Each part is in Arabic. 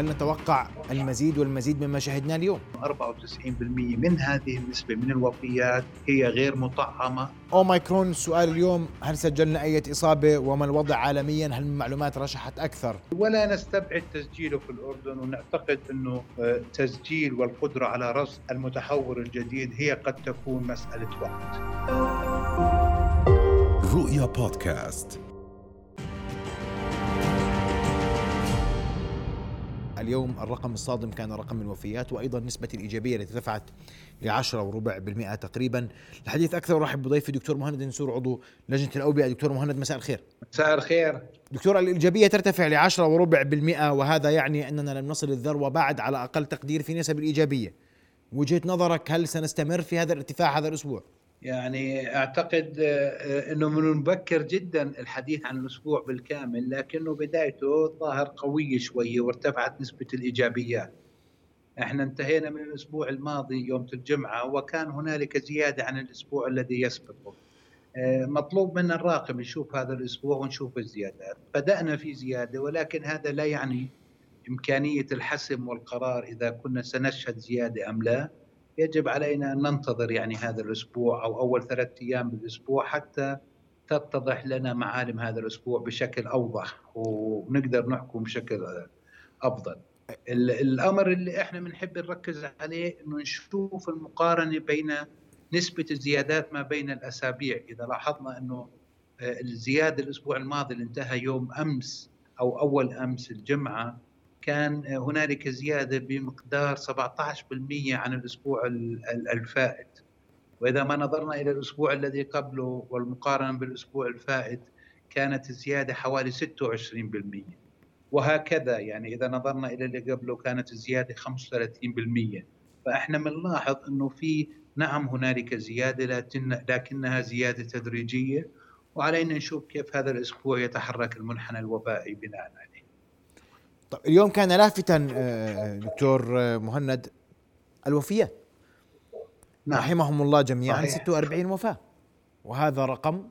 هل نتوقع المزيد والمزيد مما شهدناه اليوم؟ 94% من هذه النسبة من الوفيات هي غير مطعمة أوميكرون السؤال اليوم هل سجلنا أي إصابة وما الوضع عالميا هل من معلومات رشحت أكثر؟ ولا نستبعد تسجيله في الأردن ونعتقد أنه آه، تسجيل والقدرة على رصد المتحور الجديد هي قد تكون مسألة وقت رؤيا بودكاست اليوم الرقم الصادم كان رقم الوفيات وأيضا نسبة الإيجابية التي ارتفعت ل 10 وربع بالمئة تقريبا. الحديث أكثر أرحب بضيفي دكتور مهند نسور عضو لجنة الأوبئة. دكتور مهند مساء الخير. مساء الخير. دكتور الإيجابية ترتفع ل 10 وربع بالمئة وهذا يعني أننا لم نصل الذروه بعد على أقل تقدير في نسب الإيجابية. وجهة نظرك هل سنستمر في هذا الارتفاع هذا الأسبوع؟ يعني أعتقد آه، إنه من مبكر جدا الحديث عن الأسبوع بالكامل لكنه بدايته ظاهر قويه شوية وارتفعت نسبة الإيجابيات. إحنا انتهينا من الأسبوع الماضي يوم الجمعة وكان هنالك زيادة عن الأسبوع الذي يسبقه. آه، مطلوب منا الراقم نشوف هذا الأسبوع ونشوف الزيادات. بدأنا في زيادة ولكن هذا لا يعني إمكانية الحسم والقرار إذا كنا سنشهد زيادة أم لا. يجب علينا أن ننتظر يعني هذا الأسبوع أو أول ثلاثة أيام بالأسبوع حتى تتضح لنا معالم هذا الأسبوع بشكل أوضح ونقدر نحكم بشكل أفضل. الأمر اللي إحنا بنحب نركز عليه أنه نشوف المقارنة بين نسبة الزيادات ما بين الأسابيع. إذا لاحظنا أنه الزيادة الأسبوع الماضي اللي انتهى يوم أمس أو أول أمس الجمعة كان هنالك زيادة بمقدار 17% عن الأسبوع الفائت. وإذا ما نظرنا إلى الأسبوع الذي قبله والمقارنة بالأسبوع الفائت كانت الزيادة حوالي 26% وهكذا يعني إذا نظرنا إلى اللي قبله كانت الزيادة 35% فإحنا بنلاحظ إنه في نعم هنالك زيادة لكن لكنها زيادة تدريجية. وعلينا نشوف كيف هذا الأسبوع يتحرك المنحنى الوبائي بناء عليه. طيب اليوم كان لافتا آه، دكتور آه، مهند الوفيات نعم. رحمهم الله جميعا. صحيح. 46 وفاة. وهذا رقم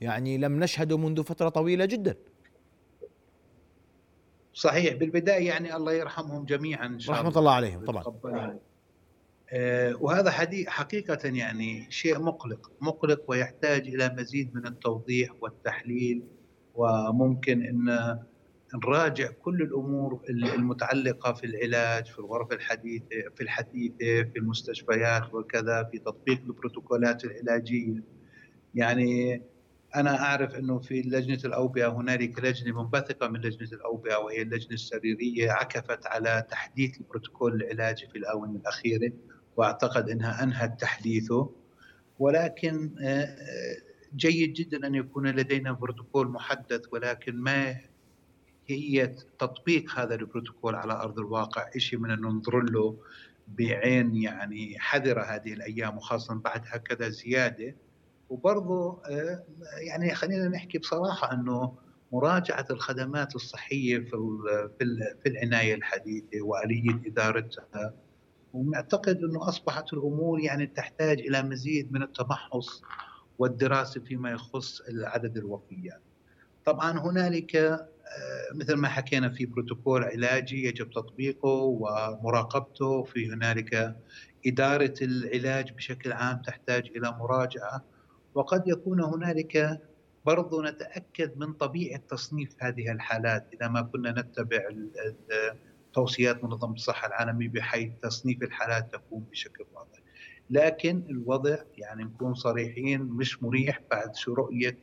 يعني لم نشهده منذ فترة طويلة جدا. صحيح. بالبداية يعني الله يرحمهم جميعا إن شاء رحمة الله عليهم طبعا. آه وهذا حديث حقيقة يعني شيء مقلق. مقلق ويحتاج إلى مزيد من التوضيح والتحليل وممكن أن نراجع كل الأمور المتعلقة في العلاج في الغرف الحديثة في الحديثة في المستشفيات وكذا في تطبيق البروتوكولات العلاجية. يعني أنا أعرف إنه في لجنة الأوبئة هنالك لجنة منبثقة من لجنة الأوبئة وهي اللجنة السريرية عكفت على تحديث البروتوكول العلاجي في الآونة الأخيرة وأعتقد إنها أنهت تحديثه. ولكن آه، آه، جيد جدا أن يكون لدينا بروتوكول محدد ولكن ما هي تطبيق هذا البروتوكول على أرض الواقع شيء من ننظر له بعين يعني حذرة هذه الأيام وخاصة بعد هكذا زيادة وبرضه آه، يعني خلينا نحكي بصراحة أنه مراجعة الخدمات الصحية في في العناية الحديثة وآلية إدارتها ونعتقد أنه أصبحت الأمور يعني تحتاج إلى مزيد من التمحص والدراسة فيما يخص عدد الوفيات. طبعا هنالك مثل ما حكينا في بروتوكول علاجي يجب تطبيقه ومراقبته في هنالك إدارة العلاج بشكل عام تحتاج إلى مراجعة وقد يكون هنالك برضو نتأكد من طبيعة تصنيف هذه الحالات. إذا ما كنا نتبع توصيات منظمة الصحة العالمي بحيث تصنيف الحالات تكون بشكل واضح. لكن الوضع يعني نكون صريحين مش مريح بعد رؤية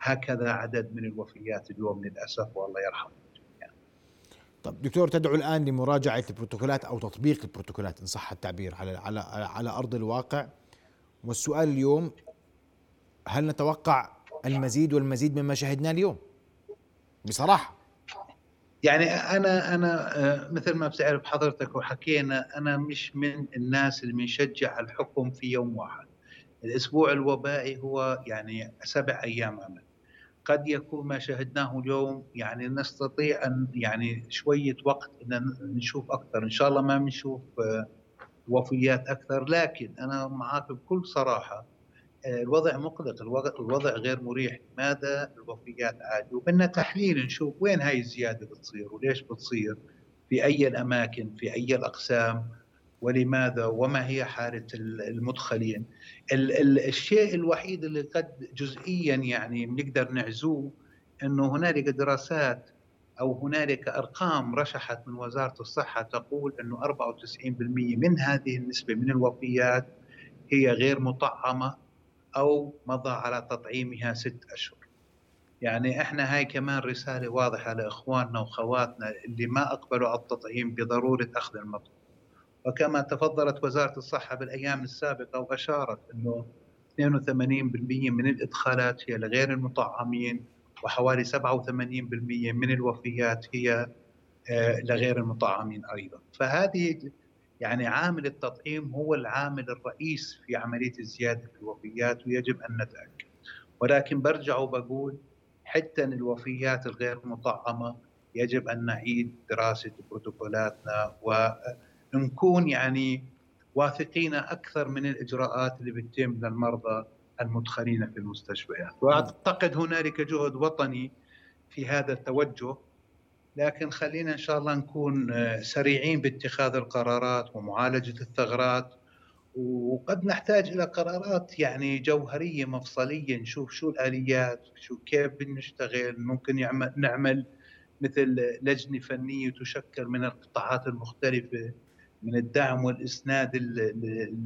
هكذا عدد من الوفيات اليوم للأسف والله يرحمه يعني. طب دكتور تدعو الآن لمراجعة البروتوكولات أو تطبيق البروتوكولات إن صح التعبير على على على أرض الواقع. والسؤال اليوم هل نتوقع المزيد والمزيد مما شهدناه اليوم؟ بصراحة. يعني أنا أنا آه، مثل ما بتعرف حضرتك وحكينا أنا مش من الناس اللي بنشجع الحكم في يوم واحد. الأسبوع الوبائي هو يعني سبع أيام عمل. قد يكون ما شاهدناه اليوم يعني نستطيع أن يعني شوية وقت إن نشوف أكثر. إن شاء الله ما بنشوف آه، وفيات أكثر لكن أنا معك بكل صراحة آه، الوضع مقلق الوضع غير مريح. لماذا الوفيات عاليه وبدنا تحليل نشوف وين هاي الزيادة بتصير وليش بتصير في أي الأماكن في أي الأقسام. ولماذا وما هي حالة المدخلين. الشيء الوحيد اللي قد جزئيا يعني بنقدر نعزوه أنه هنالك دراسات أو هنالك أرقام رشحت من وزارة الصحة تقول أنه 94% من هذه النسبة من الوفيات هي غير مطعمة أو مضى على تطعيمها ست أشهر. يعني إحنا هاي كمان رسالة واضحة لإخواننا واخواتنا اللي ما أقبلوا على التطعيم بضرورة أخذ المطعم. وكما تفضلت وزارة الصحة بالأيام السابقة وأشارت إنه 82% من الإدخالات هي لغير المطعمين وحوالي 87% من الوفيات هي آه، لغير المطعمين أيضا. فهذه يعني عامل التطعيم هو العامل الرئيس في عملية الزيادة في الوفيات ويجب أن نتأكد. ولكن برجع وبقول حتى الوفيات الغير مطعمة يجب أن نعيد دراسة بروتوكولاتنا ونكون يعني واثقين أكثر من الإجراءات اللي بتتم للمرضى المدخلين في المستشفيات. وأعتقد هنالك جهد وطني في هذا التوجه لكن خلينا إن شاء الله نكون سريعين باتخاذ القرارات ومعالجة الثغرات. وقد نحتاج إلى قرارات يعني جوهرية مفصلية نشوف شو الآليات شو كيف بنشتغل ممكن يعمل نعمل مثل لجنة فنية تشكل من القطاعات المختلفة. من الدعم والإسناد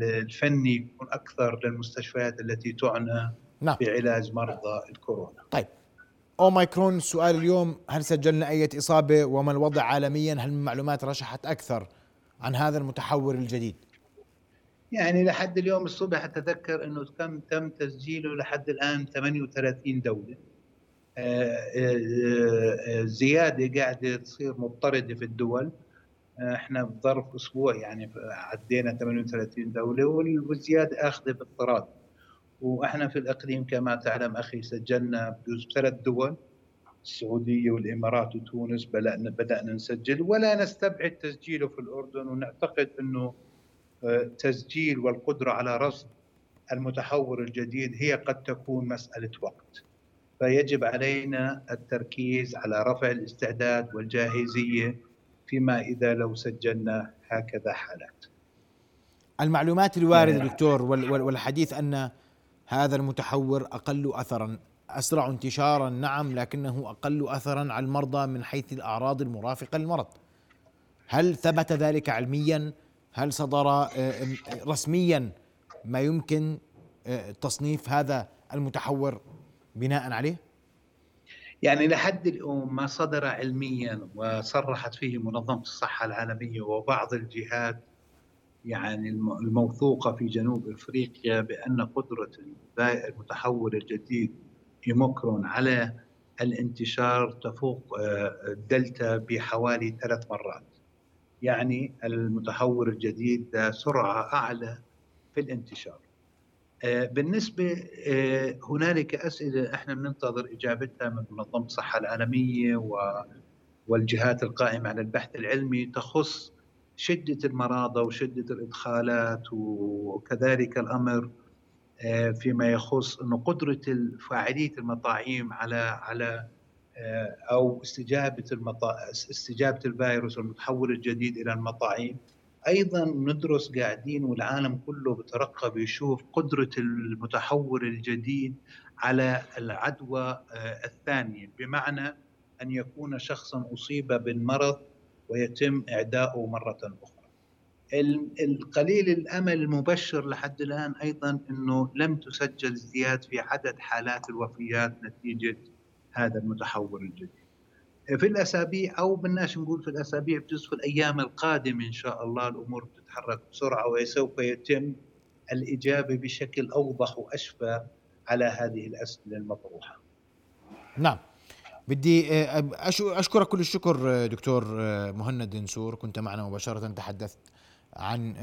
الفني يكون أكثر للمستشفيات التي تعنى نعم. بعلاج مرضى الكورونا. طيب أوميكرون سؤال اليوم هل سجلنا أي اصابه وما الوضع عالميا هل من معلومات رشحت أكثر عن هذا المتحور الجديد؟ يعني لحد اليوم الصبح أتذكر إنه كم تم تسجيله لحد الآن 38 دولة آه، آه، آه، زيادة قاعدة تصير مضطردة في الدول إحنا بظرف أسبوع يعني عدينا 38 دولة والزيادة أخذة باضطراد. وإحنا في الإقليم كما تعلم أخي سجلنا بجوز ثلاث دول السعودية والإمارات وتونس بدانا بدأنا نسجل. ولا نستبعد تسجيله في الأردن ونعتقد إنه التسجيل والقدرة على رصد المتحور الجديد هي قد تكون مسألة وقت. فيجب علينا التركيز على رفع الاستعداد والجاهزية فيما إذا لو سجلنا هكذا حالات المعلومات الواردة نعم. دكتور والحديث أن هذا المتحور أقل أثرا أسرع انتشارا نعم لكنه أقل أثرا على المرضى من حيث الأعراض المرافقة للمرض هل ثبت ذلك علميا هل صدر آه، رسميا ما يمكن آه، تصنيف هذا المتحور بناء عليه؟ يعني لحد اليوم ما صدر علميا وصرحت فيه منظمة الصحة العالمية وبعض الجهات يعني الموثوقة في جنوب إفريقيا بأن قدرة المتحور الجديد إيموكرون على الانتشار تفوق آه، الدلتا بحوالي ثلاث مرات. يعني المتحور الجديد ذا سرعة أعلى في الانتشار بالنسبة آه، هنالك أسئلة إحنا بننتظر إجابتها من منظمة الصحة العالمية والجهات القائمة على البحث العلمي تخص شدة المرضى وشدة الإدخالات وكذلك الأمر آه، فيما يخص أنه قدرة فاعلية المطاعيم على على آه، أو استجابة المطا... استجابة الفيروس المتحول الجديد إلى المطاعيم. أيضا ندرس قاعدين والعالم كله بترقب يشوف قدرة المتحور الجديد على العدوى آه، الثانية بمعنى أن يكون شخصا أصيب بالمرض ويتم إعداؤه مرة أخرى. القليل الأمل المبشر لحد الآن أيضا إنه لم تسجل ازدياد في عدد حالات الوفيات نتيجة هذا المتحور الجديد في الأسابيع أو بدناش نقول في الأسابيع بجوز في الأيام القادمة إن شاء الله الأمور بتتحرك بسرعة وسوف يتم الإجابة بشكل أوضح وأشفى على هذه الأسئلة المطروحة. نعم. بدي آه، أشكرك كل الشكر آه، دكتور آه، مهند نسور كنت معنا مباشرة تحدثت عن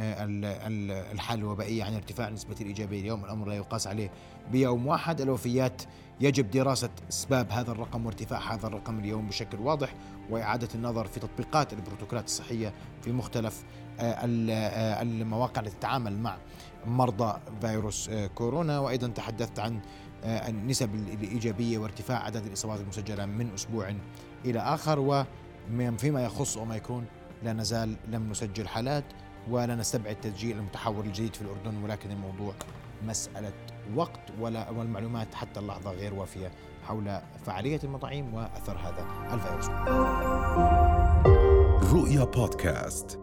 الحاله الوبائيه عن ارتفاع نسبة الإيجابية اليوم الأمر لا يقاس عليه بيوم واحد الوفيات يجب دراسة أسباب هذا الرقم وارتفاع هذا الرقم اليوم بشكل واضح وإعادة النظر في تطبيقات البروتوكولات الصحية في مختلف آه، آه، المواقع التي تتعامل مع مرضى فيروس آه، كورونا. وأيضا تحدثت عن النسب الإيجابية وارتفاع عدد الإصابات المسجلة من أسبوع إلى آخر. وفيما يخص أوميكرون لا نزال لم نسجل حالات ولا نستبعد تسجيل المتحور الجديد في الأردن ولكن الموضوع مسألة وقت ولا والمعلومات حتى اللحظة غير وافية حول فعالية المطاعيم وأثر هذا الفيروس. رؤيا بودكاست.